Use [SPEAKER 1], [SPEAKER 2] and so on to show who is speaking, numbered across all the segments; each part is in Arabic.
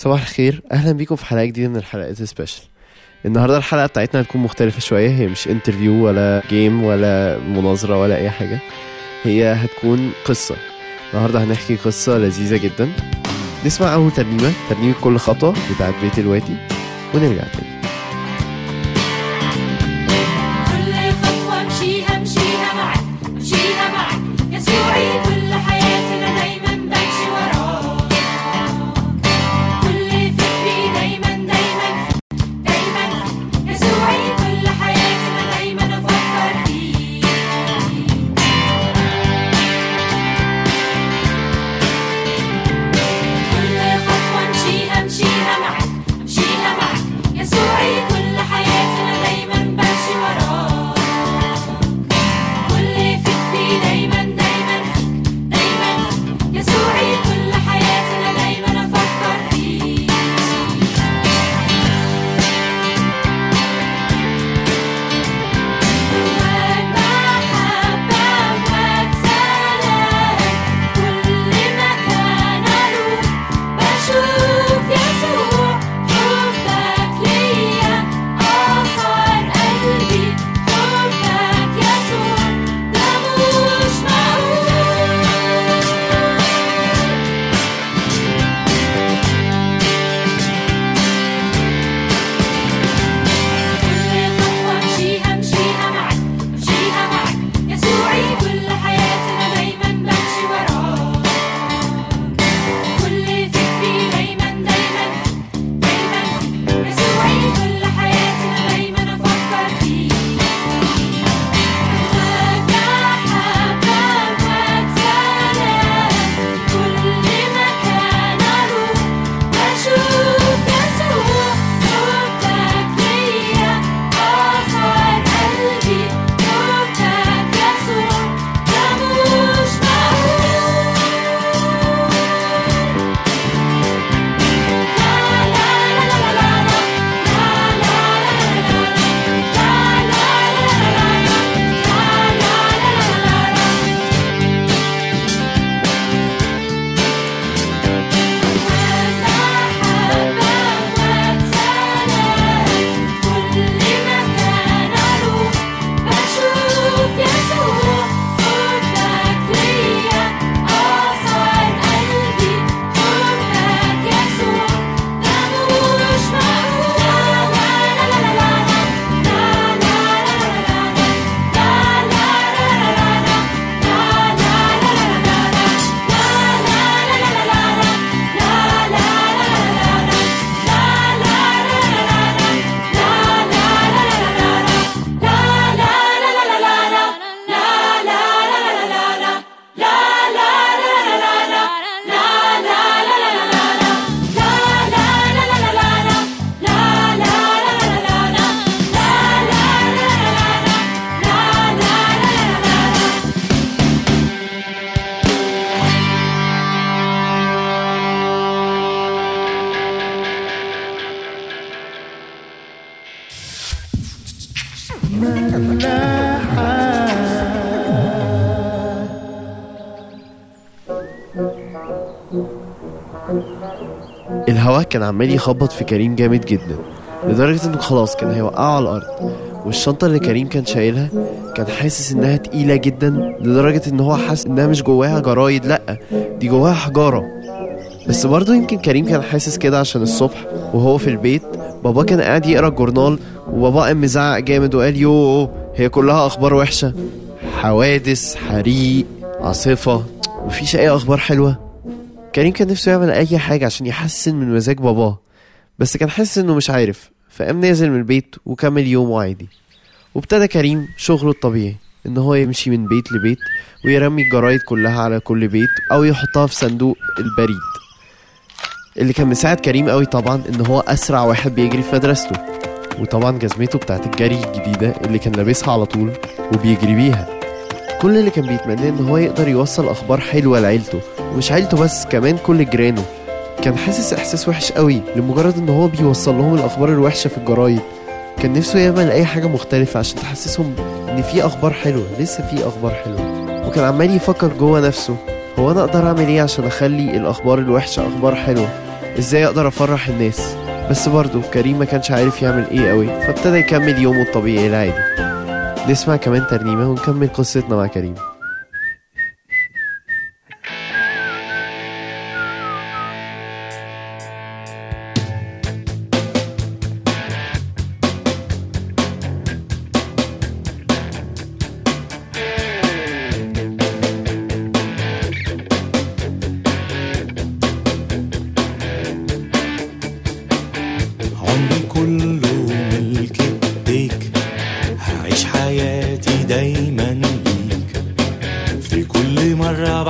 [SPEAKER 1] صباح الخير. أهلا بيكم في حلقة جديدة من الحلقات ال special النهارده الحلقة بتاعتنا هتكون مختلفة شوية. هي مش interview ولا game ولا مناظرة ولا أي حاجة. هي هتكون قصة. النهارده هنحكي قصة لذيذة جدا. نسمع أول ترنيمة. ترنيمة كل خطوة بتاعت بيت الوادي. ونرجع تاني. كان عمال يخبط في كريم جامد جدا لدرجة إنه خلاص كان هيوقعه على الأرض. والشنطة اللي كريم كان شايلها كان حاسس إنها تقيلة جدا لدرجة إن هو حاسس إنها مش جواها جرايد لأ دي جواها حجارة. بس برضه يمكن كريم كان حاسس كده عشان الصبح وهو في البيت. بابا كان قاعد يقرأ الجورنال وبابا قام مزعق جامد وقال يو هي كلها أخبار وحشة. حوادث حريق عاصفة مفيش أي أخبار حلوة. كريم كان نفسه يعمل أي حاجة عشان يحسن من مزاج باباه بس كان حاسس إنه مش عارف فقام نازل من البيت وكمل يومه عادي. وابتدى كريم شغله الطبيعي إن هو يمشي من بيت لبيت ويرمي الجرايد كلها على كل بيت أو يحطها في صندوق البريد. اللي كان مساعد كريم قوي طبعا إن هو أسرع واحد بيجري في مدرسته وطبعا جزمته بتاعت الجري الجديدة اللي كان لابسها على طول وبيجري بيها. كل اللي كان بيتمناه إن هو يقدر يوصل أخبار حلوة لعيلته ومش عيلته بس كمان كل جيرانه. كان حاسس إحساس وحش قوي لمجرد إن هو بيوصل لهم الأخبار الوحشة في الجرايد. كان نفسه يعمل أي حاجة مختلفة عشان تحسسهم إن في أخبار حلوة لسه في أخبار حلوة. وكان عمال يفكر جوه نفسه هو أنا أقدر أعمل إيه عشان أخلي الأخبار الوحشة أخبار حلوة؟
[SPEAKER 2] إزاي أقدر أفرح الناس؟ بس برضه كريم ما كانش عارف يعمل إيه قوي فابتدى يكمل يومه الطبيعي العادي. نسمع كمان ترنيمة ونكمل قصتنا مع كريم.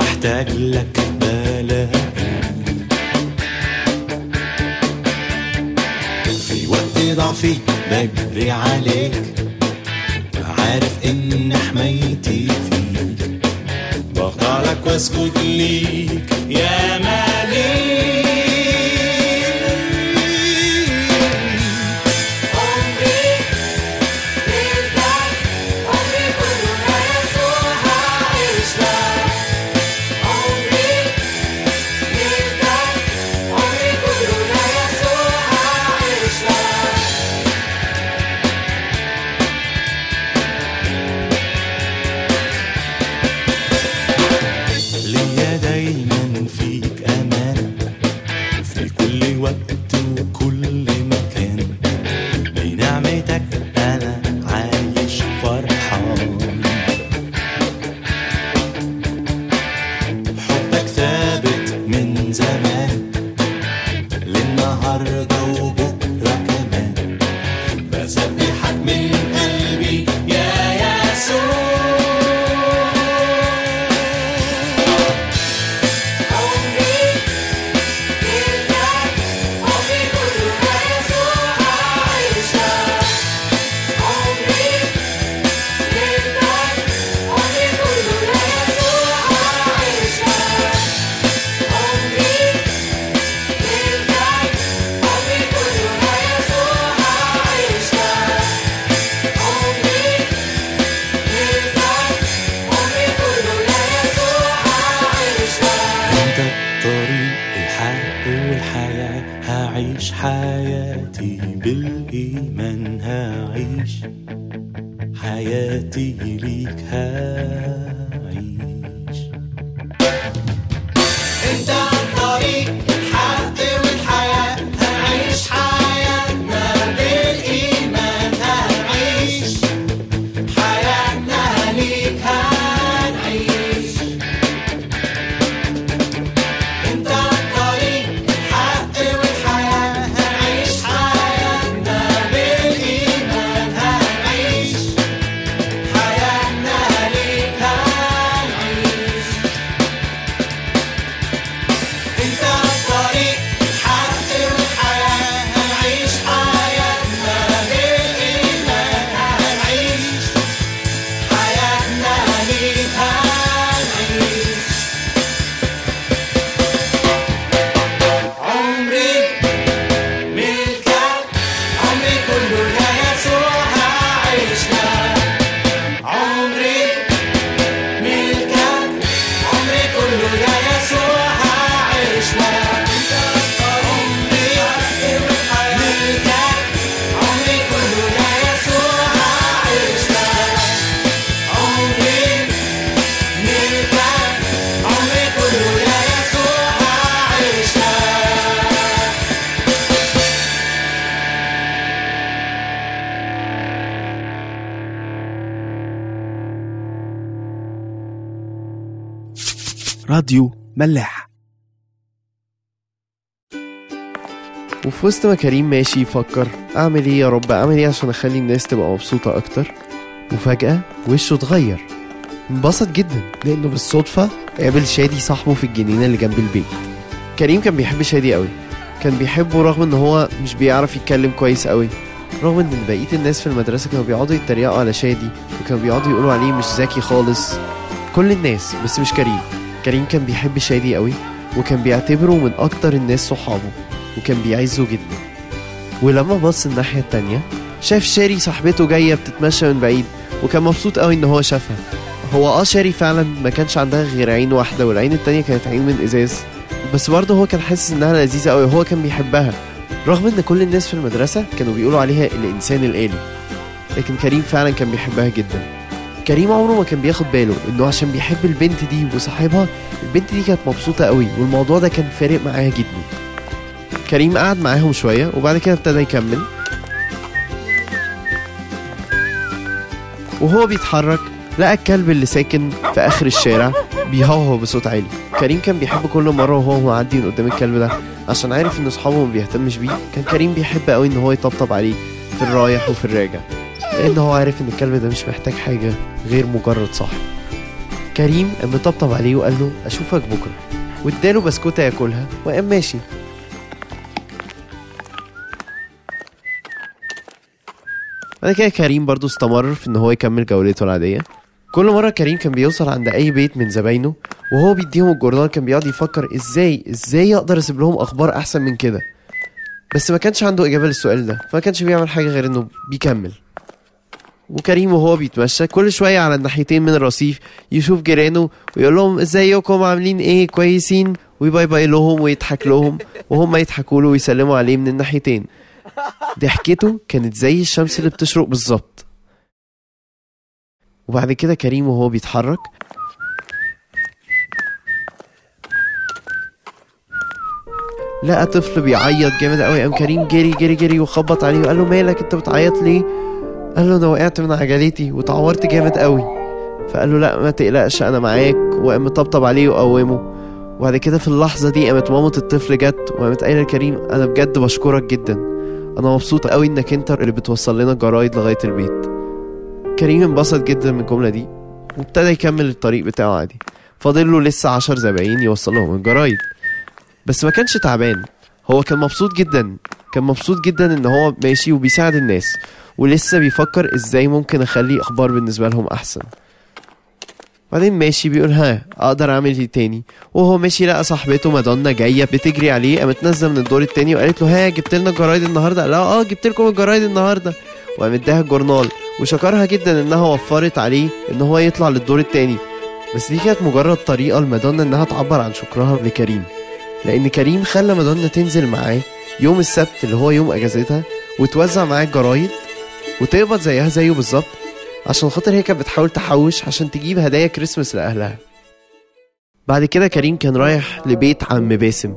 [SPEAKER 3] بحتاج لك بلاقيك في وقت ضعفي بجري عليك. عارف إن حمايتي فيك. بخضع لك واسجد ليك. يا مالك
[SPEAKER 4] هعيش
[SPEAKER 3] حياتي ليك هعيش انت الطريق الحق
[SPEAKER 5] راديو ملاح.
[SPEAKER 2] وفي وسط ما كريم ماشي يفكر أعمل إيه يا رب؟ أعمل إيه عشان أخلي الناس تبقى مبسوطة أكتر؟ وفجأة وشه اتغير. انبسط جدا لأنه بالصدفة قابل شادي صاحبه في الجنينة اللي جنب البيت. كريم كان بيحب شادي قوي كان بيحبه رغم إن هو مش بيعرف يتكلم كويس قوي رغم إن بقية الناس في المدرسة كانوا بيقعدوا يتريقوا على شادي وكانوا بيقعدوا يقولوا عليه مش ذكي خالص. كل الناس بس مش كريم. كريم كان بيحب شادي قوي وكان بيعتبره من أكتر الناس صحابه وكان بيعزه جدا. ولما بص الناحية التانية شاف شاري صاحبته جاية بتتمشى من بعيد وكان مبسوط قوي إن هو شافها. هو آه شاري فعلا ما كانش عندها غير عين واحدة والعين التانية كانت عين من إزاز. بس برضه هو كان حاسس إنها لذيذة قوي وهو كان بيحبها. رغم إن كل الناس في المدرسة كانوا بيقولوا عليها الإنسان الآلي لكن كريم فعلا كان بيحبها جدا. كريم عمره ما كان بياخد باله إنه عشان بيحب البنت دي وصاحبها البنت دي كانت مبسوطة قوي والموضوع ده كان فارق معاها جدا. كريم قعد معاهم شوية وبعد كده ابتدى يكمل. وهو بيتحرك لقى الكلب اللي ساكن في آخر الشارع بيهوهو بصوت عالي. كريم كان بيحب كل مرة وهو معدي من قدام الكلب ده عشان عارف إن أصحابه ما بيهتمش بيه. كان كريم بيحب قوي إن هو يطبطب عليه في الرايح وفي الراجع. لأن هو عارف إن الكلب ده مش محتاج حاجة غير مجرد صاحب. كريم قام طبطب عليه وقال له أشوفك بكرة. واداله بسكوتة ياكلها وقام ماشي. بعد كده كريم برضو استمر في إن هو يكمل جولته العادية. كل مرة كريم كان بيوصل عند أي بيت من زباينه وهو بيديهم الجورنال كان بيقعد يفكر إزاي إزاي أقدر أسيب لهم أخبار أحسن من كده. بس ما كانش عنده إجابة للسؤال ده فما كانش بيعمل حاجة غير إنه بيكمل. وكريم وهو بيتمشى كل شوية على الناحيتين من الرصيف يشوف جيرانه ويقول لهم إزيكم عاملين إيه؟ كويسين؟ وي bye bye لهم ويضحك لهم وهم يضحكوا له ويسلموا عليه من الناحيتين. ضحكته كانت زي الشمس اللي بتشرق بالظبط. وبعد كده كريم وهو بيتحرك لقى طفل بيعيط جامد قوي قام كريم جري جري جري وخبط عليه وقال له مالك؟ أنت بتعيط ليه؟ قال له أنا وقعت من عجلتي واتعورت جامد قوي فقال له لا ما تقلقش أنا معاك. وقام مطبطب عليه وقومه. وبعد كده في اللحظة دي قامت مامة الطفل جت وقامت قايلة لكريم أنا بجد بشكرك جدا. أنا مبسوطة قوي إنك أنت اللي بتوصل لنا الجرايد لغاية البيت. كريم انبسط جدا من الجملة دي وابتدى يكمل الطريق بتاعه عادي. فاضل له لسه عشر زباين يوصل لهم الجرايد. بس ما كانش تعبان. هو كان مبسوط جدا كان مبسوط جدا إن هو ماشي وبيساعد الناس ولسه بيفكر إزاي ممكن أخلي أخبار بالنسبة لهم أحسن. بعدين ماشي بيقول ها أقدر أعمل إيه تاني؟ وهو ماشي لقى صاحبته مادونا جاية بتجري عليه قامت نازلة من الدور التاني وقالت له ها جبت لنا الجرايد النهارده؟ لا آه جبت لكم الجرايد النهارده. وقام اداها الجورنال وشكرها جدا إنها وفرت عليه إن هو يطلع للدور التاني. بس دي كانت مجرد طريقة لمادونا إنها تعبر عن شكرها لكريم. لأن كريم خلى مادونا تنزل معاه يوم السبت اللي هو يوم أجازتها وتوزع معاه الجرايد وتقبض زيها زيه بالظبط عشان خاطر هي كانت بتحاول تحوش عشان تجيب هدايا كريسماس لأهلها. بعد كده كريم كان رايح لبيت عم باسم.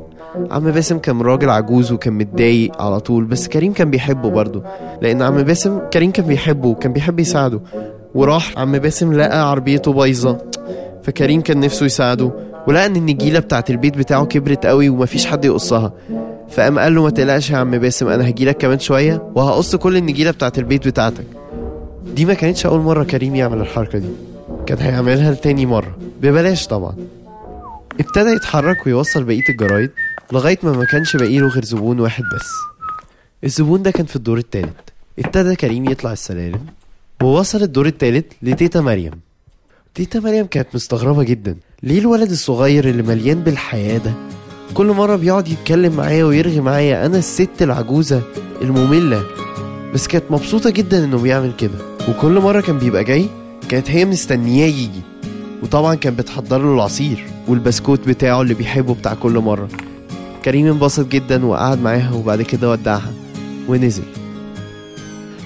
[SPEAKER 2] عم باسم كان راجل عجوز وكان متضايق على طول بس كريم كان بيحبه برضه لأن عم باسم كريم كان بيحبه وكان بيحب يساعده وراح عم باسم لقى عربيته بايظة فكريم كان نفسه يساعده ولقى إن النجيلة بتاعت البيت بتاعه كبرت قوي ومفيش حد يقصها. فقام قال له ما تقلقش يا عم باسم أنا هجيلك كمان شوية وهقص كل النجيلة بتاعت البيت بتاعتك. دي ما كانتش أول مرة كريم يعمل الحركة دي. كان هيعملها لتاني مرة. ببلاش طبعا. ابتدى يتحرك ويوصل بقية الجرايد لغاية ما ما كانش باقي له غير زبون واحد بس. الزبون ده كان في الدور التالت. ابتدى كريم يطلع السلالم ووصل الدور التالت لتيتا مريم. تيتا مريم كانت مستغربة جدا. ليه الولد الصغير اللي مليان بالحياة ده؟ كل مرة بيقعد يتكلم معايا ويرغي معايا أنا الست العجوزة المملة. بس كانت مبسوطة جدا إنه بيعمل كده. وكل مرة كان بيبقى جاي كانت هي مستنياه يجي. وطبعا كانت بتحضر له العصير والبسكوت بتاعه اللي بيحبه بتاع كل مرة. كريم انبسط جدا وقعد معاها وبعد كده ودعها. ونزل.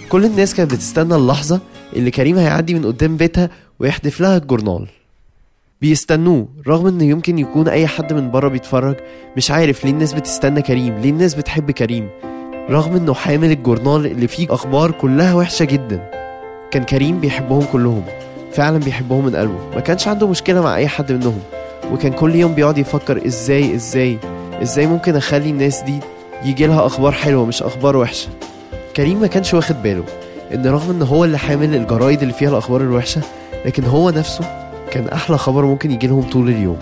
[SPEAKER 2] كل الناس كانت بتستنى اللحظة اللي كريم هيعدي من قدام بيتها ويحدف لها الجورنال. بيستنوه رغم ان يمكن يكون أي حد من بره بيتفرج مش عارف ليه الناس بتستنى كريم ليه الناس بتحب كريم رغم إنه حامل الجورنال اللي فيه أخبار كلها وحشة جدا. كان كريم بيحبهم كلهم فعلا بيحبهم من قلبه. ما كانش عنده مشكلة مع أي حد منهم وكان كل يوم بيقعد يفكر إزاي إزاي إزاي ممكن أخلي الناس دي يجي لها أخبار حلوة مش أخبار وحشة. كريم ما كانش واخد باله إن رغم إن هو اللي حامل الجرايد اللي فيها الأخبار الوحشة لكن هو نفسه كان أحلى خبر ممكن يجي لهم طول اليوم.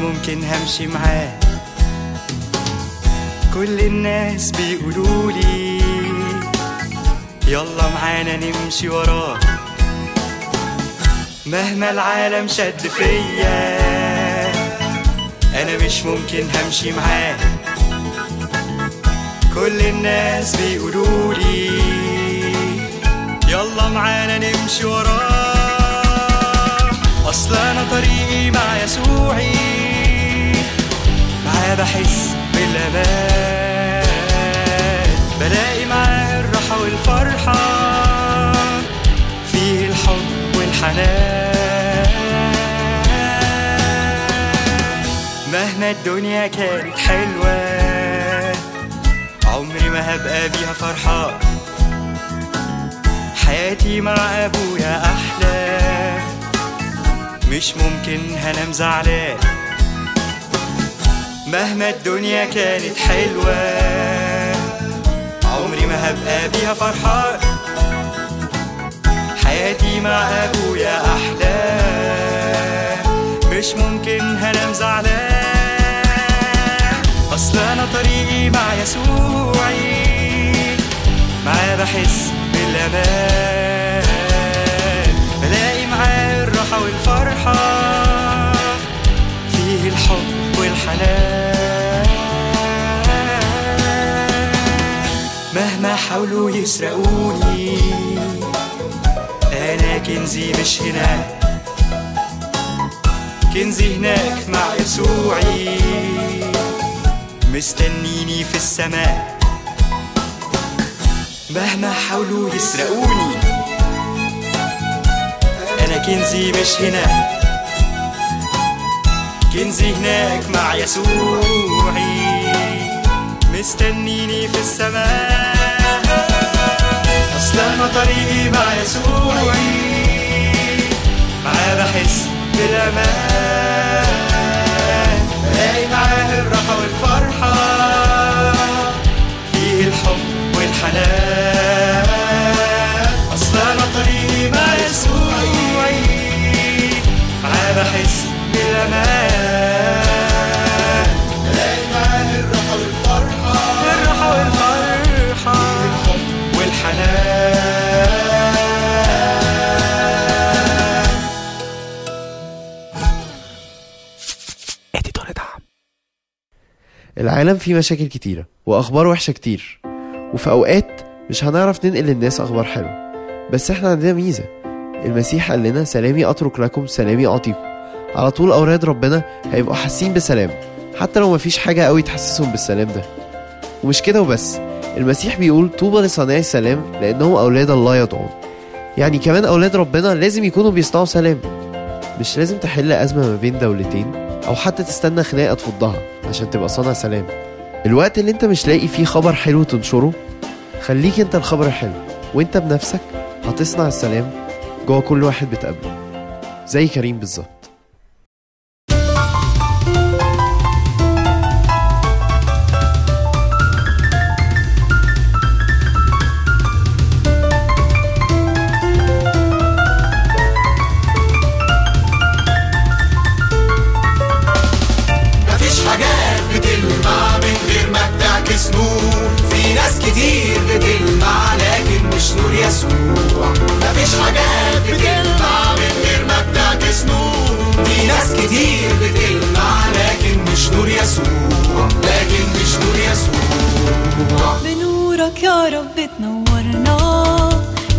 [SPEAKER 5] ممكن همشي معاه. كل الناس بيقولوا لي يلا معانا نمشي وراك مهما العالم شد فيا أنا مش ممكن همشي معاه. كل الناس بيقولوا لي يلا معانا نمشي وراه. أصل أنا طريقي مع يسوعي. بحس بالأمان. بلاقي معاه الراحة والفرحة فيه الحب والحنان. مهما الدنيا كانت حلوة عمري ما هبقى بيها فرحان حياتي مع أبويا أحلى. مش ممكن هنام زعلان. مهما الدنيا كانت حلوة. عمري ما هبقى بيها فرحان. حياتي مع أبويا أحلى. مش ممكن هنام زعلان. اصل أنا طريقي مع يسوعي. معاه بحس بالأمان. بلاقي معاه الراحة والفرحة. فيه الحب والحنان مهما حاولوا يسرقوني أنا كنزي مش هنا. كنزي هناك مع يسوعي. مستنيني في السماء. مهما حاولوا يسرقوني أنا كنزي مش هنا. كنزي هناك مع يسوعي. مستنيني في السماء. اصل أنا طريقي مع يسوعي. معاه بحس بالأمان.
[SPEAKER 2] العالم فيه مشاكل كتيرة وأخبار وحشة كتير وفي أوقات مش هنعرف ننقل للناس أخبار حلوة. بس إحنا عندنا ميزة المسيح قال لنا سلامي أترك لكم سلامي أعطيكم. على طول أولاد ربنا هيبقوا حاسين بسلام حتى لو مفيش حاجة قوي تحسسهم بالسلام ده. ومش كده وبس المسيح بيقول طوبى لصانعي السلام لأنهم أولاد الله يدعون. يعني كمان أولاد ربنا لازم يكونوا بيصنعوا سلام. مش لازم تحل أزمة ما بين دولتين أو حتى تستنى خناقة تفضها. عشان تبقى صانع سلام. الوقت اللي انت مش لاقي فيه خبر حلو تنشره خليك انت الخبر الحلو وانت بنفسك هتصنع السلام جوه كل واحد بتقابله. زي كريم بالظبط.
[SPEAKER 6] رب تنورنا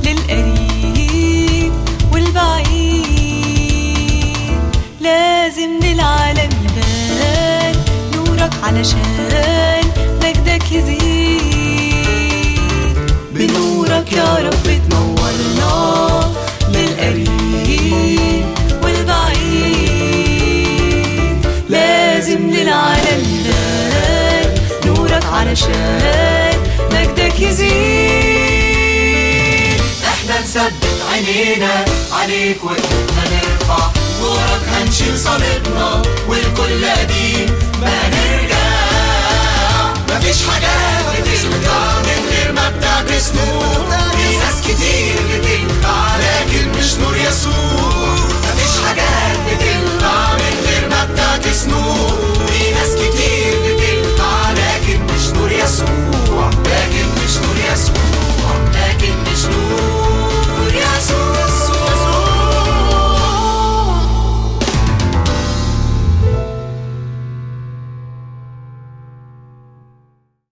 [SPEAKER 6] للقريب والبعيد. لازم للعالم يبان نورك علشان مجدك يزيد. بنورك يا رب تنورنا للقريب والبعيد. لازم للعالم يبان نورك علشان يزيد
[SPEAKER 3] إحنا نثبت عينينا عليك وإحنا نرفع نورك هنشيل صليبنا والكل قديم. ما نرجع. مفيش حاجة بتنفع من غير ما بتعكس
[SPEAKER 1] نور
[SPEAKER 6] في ناس كتير بتنفع لكن مش نور يسوع. مفيش حاجات بتنفع من غير ما بتعكس نور في ناس كتير